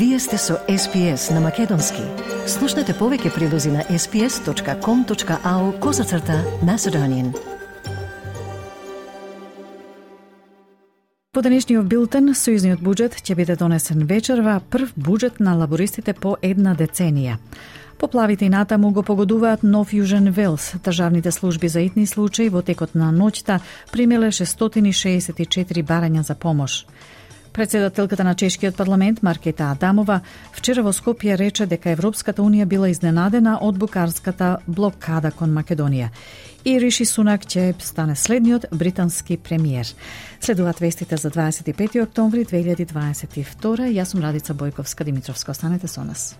Вие сте со SPS на Македонски. Слушнете повеќе прилози на sps.com.au козацрта на Седонин. По денешниот билтен, сојузниот буџет ќе биде донесен вечерва, прв буџет на лабористите по една деценија. Поплавите и натаму го погодуваат Нов Јужен Велс. Државните служби за итни случаи во текот на ноќта примеле 664 барања за помош. Председателката на Чешкиот парламент Маркета Адамова вчера во Скопје рече дека Европската унија била изненадена од букарската блокада кон Македонија и Риши Сунак ќе стане следниот британски премиер. Следуваат вестите за 25 октомври 2022. Јас сум Радица Бојковска Димитровска. Останете со нас.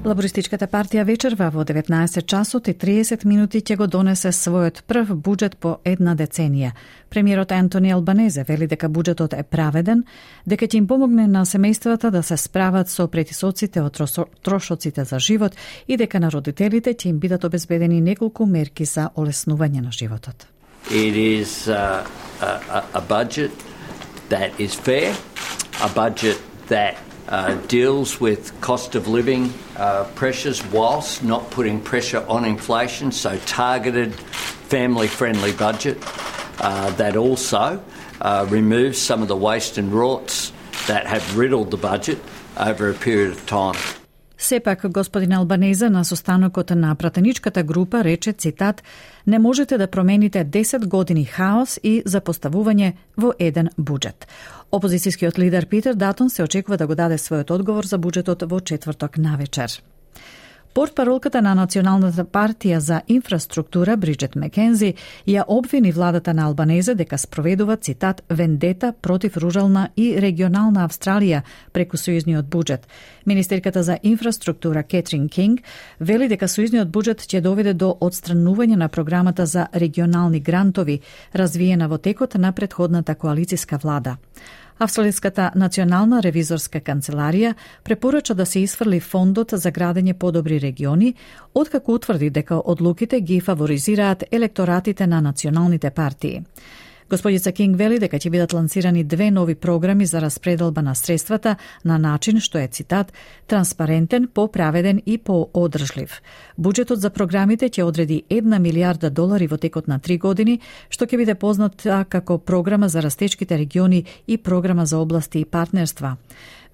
Лабористичката партија вечерва во 19 часот и 30 минути ќе го донесе својот прв буџет по една деценија. Премиерот Антони Албанезе вели дека буџетот е праведен, дека ќе им помогне на семејствата да се справат со претисоците од трошоците за живот и дека на родителите ќе им бидат обезбедени неколку мерки за олеснување на животот. It is uh, a, a, a budget that is fair, a budget that uh, deals with cost of living uh, pressures whilst not putting pressure on inflation, so targeted family friendly budget uh, that also uh, removes some of the waste and rorts that have riddled the budget over a period of time. Сепак, господин Албанезе на состанокот на пратеничката група рече, цитат, не можете да промените 10 години хаос и запоставување во еден буџет. Опозицијскиот лидер Питер Датон се очекува да го даде својот одговор за буџетот во четврток навечер. Портпаролката на Националната партија за инфраструктура Бриджет Мекензи ја обвини владата на Албанезе дека спроведува цитат вендета против ружална и регионална Австралија преку сојузниот буџет. Министерката за инфраструктура Кетрин Кинг вели дека сојузниот буџет ќе доведе до отстранување на програмата за регионални грантови развиена во текот на предходната коалициска влада. Австралиската национална ревизорска канцеларија препорача да се исфрли фондот за градење подобри региони, откако утврди дека одлуките ги фаворизираат електоратите на националните партии. Господица Кинг вели дека ќе бидат лансирани две нови програми за распределба на средствата на начин што е цитат транспарентен, поправеден и поодржлив. Буџетот за програмите ќе одреди една милиарда долари во текот на три години, што ќе биде позната како програма за растечките региони и програма за области и партнерства.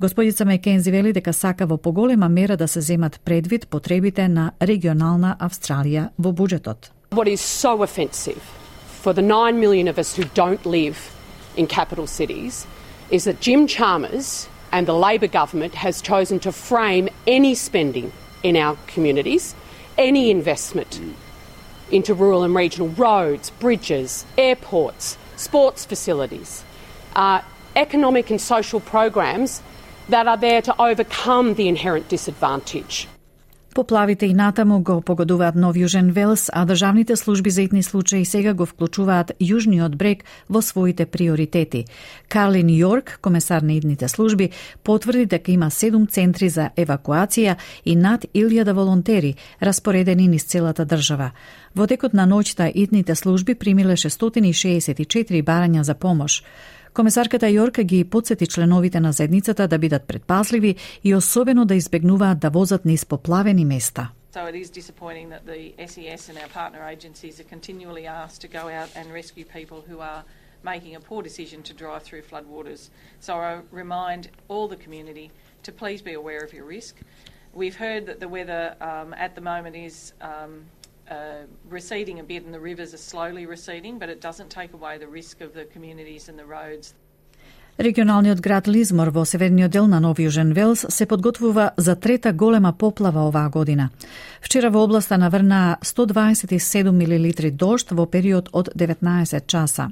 Господица Мекензи вели дека сака во поголема мера да се земат предвид потребите на регионална Австралија во буџетот. What is so offensive for the 9 million of us who don't live in capital cities is that Jim Chalmers and the Labor government has chosen to frame any spending in our communities, any investment into rural and regional roads, bridges, airports, sports facilities, uh, economic and social programs that are there to overcome the inherent disadvantage Поплавите и натаму го погодуваат Нов Јужен Велс, а државните служби за итни случаи сега го вклучуваат Јужниот брег во своите приоритети. Карлин Јорк, комесар на идните служби, потврди дека има седум центри за евакуација и над 1000 волонтери распоредени низ целата држава. Во текот на ноќта итните служби примиле 664 барања за помош. Комесарката Јорка ги подсети членовите на заедницата да бидат предпазливи и особено да избегнуваат да возат низ поплавени места. So it is disappointing that the SES and our partner agencies are continually asked to go out and rescue people who are making a poor decision to drive through floodwaters. So I remind all the community to please be aware of your risk. We've heard that the weather um, at the moment is um, uh, receding a bit and the rivers are slowly receding, but it doesn't take away the risk of the communities and the roads. Регионалниот град Лизмор во северниот дел на Нови Јужен Велс се подготвува за трета голема поплава оваа година. Вчера во областа наврна 127 милилитри дожд во период од 19 часа.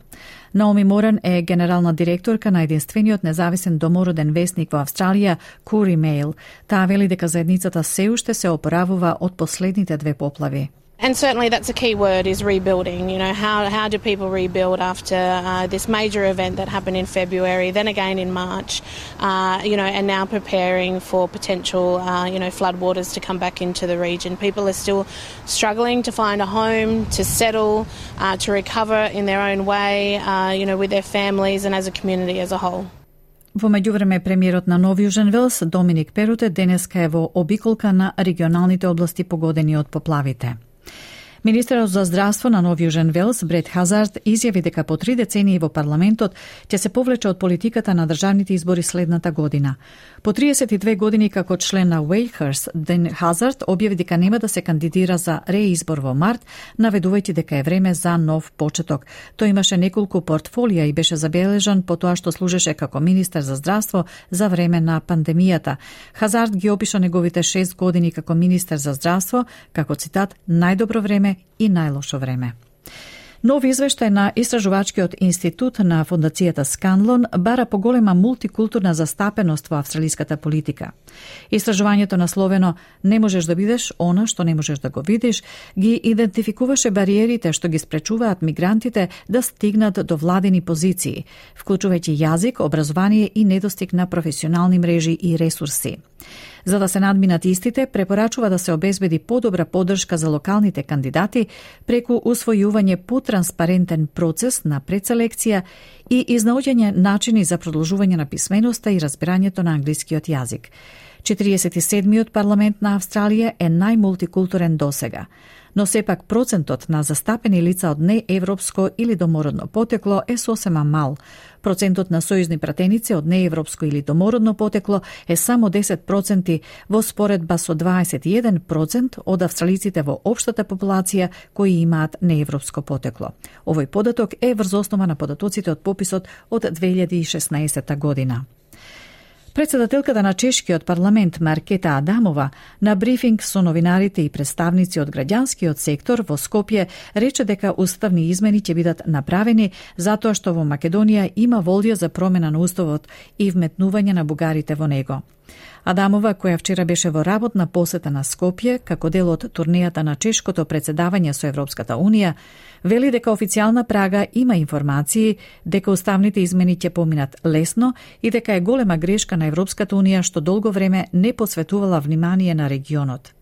Наоми Моран е генерална директорка на единствениот независен домороден вестник во Австралија, Кури Мейл. Таа вели дека заедницата се уште се опоравува од последните две поплави. And certainly that's a key word is rebuilding. You know, how, how do people rebuild after uh, this major event that happened in February, then again in March, uh, you know, and now preparing for potential, uh, you know, floodwaters to come back into the region. People are still struggling to find a home, to settle, uh, to recover in their own way, uh, you know, with their families and as a community as a whole. Во меѓувреме премиерот на Нов Јужен Велс, Доминик Перуте, денеска е во обиколка на регионалните области погодени од поплавите. Министерот за здравство на Нов Јужен Велс, Бред Хазард, изјави дека по три децении во парламентот ќе се повлече од политиката на државните избори следната година. По 32 години како член на Уейхерс, Ден Хазард објави дека нема да се кандидира за реизбор во март, наведувајќи дека е време за нов почеток. Тој имаше неколку портфолија и беше забележан по тоа што служеше како министер за здравство за време на пандемијата. Хазард ги опиша неговите 6 години како министер за здравство како цитат најдобро време и најлошо време. Нов извештај на Истражувачкиот институт на фондацијата Сканлон бара поголема мултикултурна застапеност во австралиската политика. Истражувањето насловено Не можеш да бидеш она што не можеш да го видиш, ги идентификуваше бариерите што ги спречуваат мигрантите да стигнат до владени позиции, вклучувајќи јазик, образование и недостиг на професионални мрежи и ресурси. За да се надминат истите, препорачува да се обезбеди подобра поддршка за локалните кандидати преку усвојување потранспарентен процес на предселекција и изнаоѓање начини за продолжување на писменоста и разбирањето на англискиот јазик. 47-миот парламент на Австралија е најмултикултурен досега но сепак процентот на застапени лица од неевропско или домородно потекло е сосема мал. Процентот на сојузни пратеници од неевропско или домородно потекло е само 10% во споредба со 21% од австралиците во општата популација кои имаат неевропско потекло. Овој податок е врз основа на податоците од пописот од 2016 година. Председателката на Чешкиот парламент Маркета Адамова на брифинг со новинарите и представници од граѓанскиот сектор во Скопје рече дека уставни измени ќе бидат направени затоа што во Македонија има волја за промена на уставот и вметнување на бугарите во него. Адамова, која вчера беше во работна посета на Скопје, како дел од турнијата на чешкото председавање со Европската Унија, вели дека официјална Прага има информации дека уставните измени ќе поминат лесно и дека е голема грешка на Европската Унија што долго време не посветувала внимание на регионот.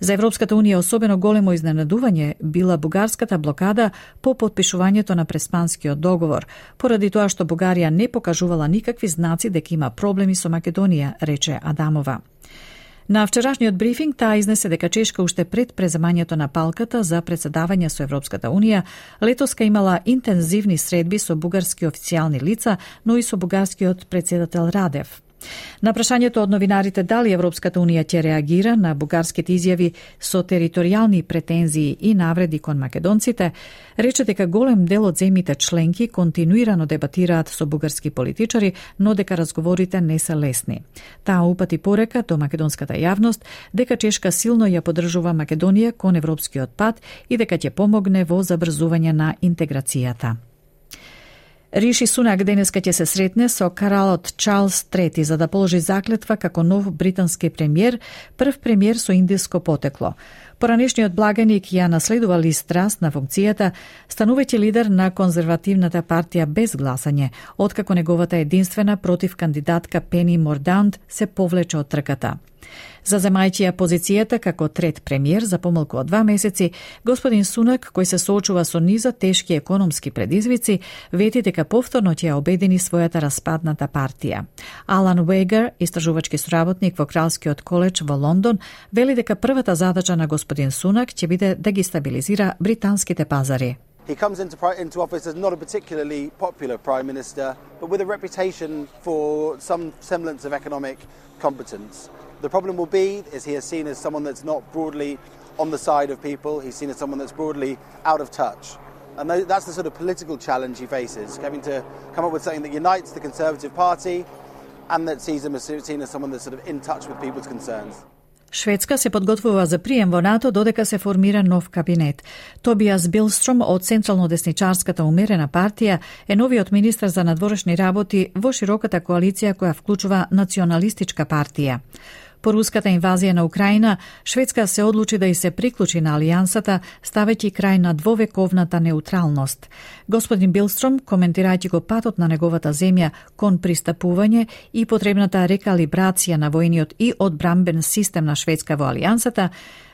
За Европската Унија особено големо изненадување била бугарската блокада по подпишувањето на Преспанскиот договор, поради тоа што Бугарија не покажувала никакви знаци дека има проблеми со Македонија, рече Адамова. На вчерашниот брифинг таа изнесе дека Чешка уште пред преземањето на палката за председавање со Европската Унија, летоска имала интензивни средби со бугарски официјални лица, но и со бугарскиот председател Радев. На прашањето од новинарите дали Европската Унија ќе реагира на бугарските изјави со територијални претензии и навреди кон македонците, рече дека голем дел од земите членки континуирано дебатираат со бугарски политичари, но дека разговорите не се лесни. Таа упати порека до македонската јавност дека Чешка силно ја подржува Македонија кон европскиот пат и дека ќе помогне во забрзување на интеграцијата. Риши Сунак денеска ќе се сретне со кралот Чарлс III за да положи заклетва како нов британски премиер, прв премиер со индиско потекло. Поранешниот благаник ја наследува Ли Страст на функцијата, станувајќи лидер на конзервативната партија без гласање, откако неговата единствена против кандидатка Пени Мордаунд се повлече од трката. За земајќи ја позицијата како трет премиер за помалку од два месеци, господин Сунак, кој се соочува со низа тешки економски предизвици, вети дека повторно ќе ја обедини својата распадната партија. Алан Уегер, истражувачки соработник во Кралскиот коледж во Лондон, вели дека првата задача на господин gospodin Sunak će biti da destabilizira britanskite pazare. He comes into, into office as not a particularly popular prime minister, but with a reputation for some semblance of economic competence. The problem will be is he is seen as someone that's not broadly on the side of people. He's seen as someone that's broadly out of touch. And that's the sort of political challenge he faces, having to come up with something that unites the Conservative Party and that sees him as, seen as someone that's sort of in touch with people's concerns. Шведска се подготвува за прием во НАТО додека се формира нов кабинет. Тобиас Билстром од Централно-десничарската умерена партија е новиот министр за надворешни работи во широката коалиција која вклучува националистичка партија. По руската инвазија на Украина, Шведска се одлучи да и се приклучи на алијансата, ставејќи крај на двовековната неутралност. Господин Билстром, коментирајќи го патот на неговата земја кон пристапување и потребната рекалибрација на војниот и одбрамбен систем на Шведска во алијансата,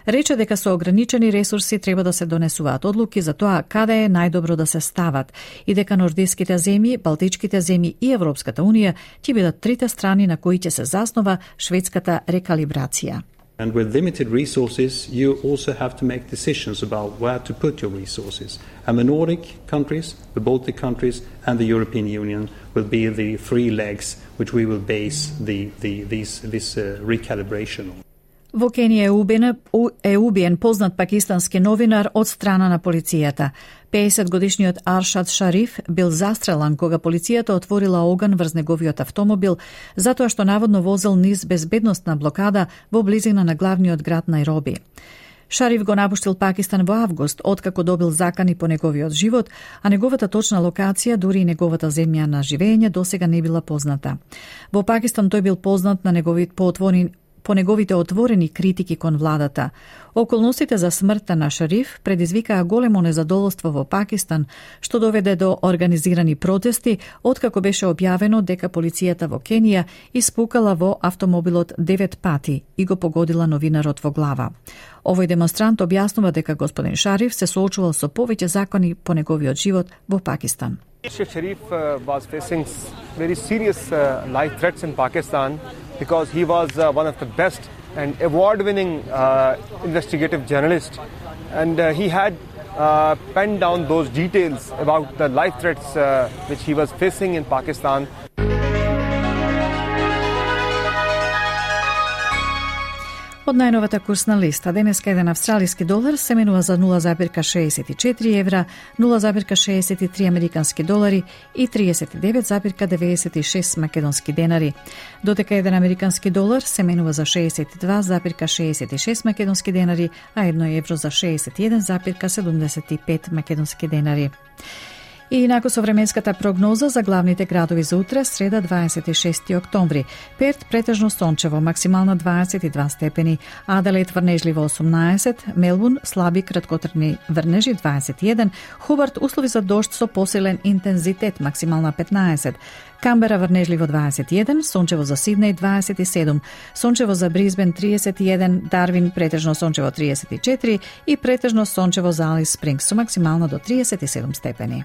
рече дека со ограничени ресурси треба да се донесуваат одлуки за тоа каде е најдобро да се стават и дека нордиските земји, Балтичките земји и Европската Унија ќе бидат трите страни на кои ќе се заснова шведската рекалибрација. And with limited resources, you also have to make decisions about where to put your resources. And the Nordic countries, the Baltic countries, and the European Union will be the three legs which we will base the, the, these, this uh, recalibration on. Во Кенија е убиен, е убиен познат пакистански новинар од страна на полицијата. 50 годишниот Аршад Шариф бил застрелан кога полицијата отворила оган врз неговиот автомобил затоа што наводно возел низ безбедностна блокада во близина на главниот град Најроби. Шариф го напуштил Пакистан во август, откако добил закани по неговиот живот, а неговата точна локација, дури и неговата земја на живење, досега не била позната. Во Пакистан тој бил познат на неговиот поотворен по неговите отворени критики кон владата. Околностите за смртта на Шариф предизвикаа големо незадоволство во Пакистан, што доведе до организирани протести, откако беше објавено дека полицијата во Кенија испукала во автомобилот девет пати и го погодила новинарот во глава. Овој демонстрант објаснува дека господин Шариф се соочувал со повеќе закони по неговиот живот во Пакистан. Sheikh Sharif uh, was facing very serious uh, life threats in Pakistan because he was uh, one of the best and award-winning uh, investigative journalists, and uh, he had uh, penned down those details about the life threats which he was facing in Pakistan. Од најновата курсна листа, денеска еден австралиски долар се менува за 0,64 евра, 0,63 американски долари и 39,96 македонски денари. Додека еден американски долар се менува за 62,66 македонски денари, а едно евро за 61,75 македонски денари. И инако со временската прогноза за главните градови за утре, среда 26 октомври. Перт претежно сончево, максимално 22 степени, Аделаид врнежливо 18, Мелбун слаби краткотрни врнежи 21, Хубарт услови за дожд со посилен интензитет, максимална 15, Камбера врнежливо 21, сончево за Сиднеј 27, сончево за Бризбен 31, Дарвин претежно сончево 34 и претежно сончево за Алис Спрингс со максимално до 37 степени.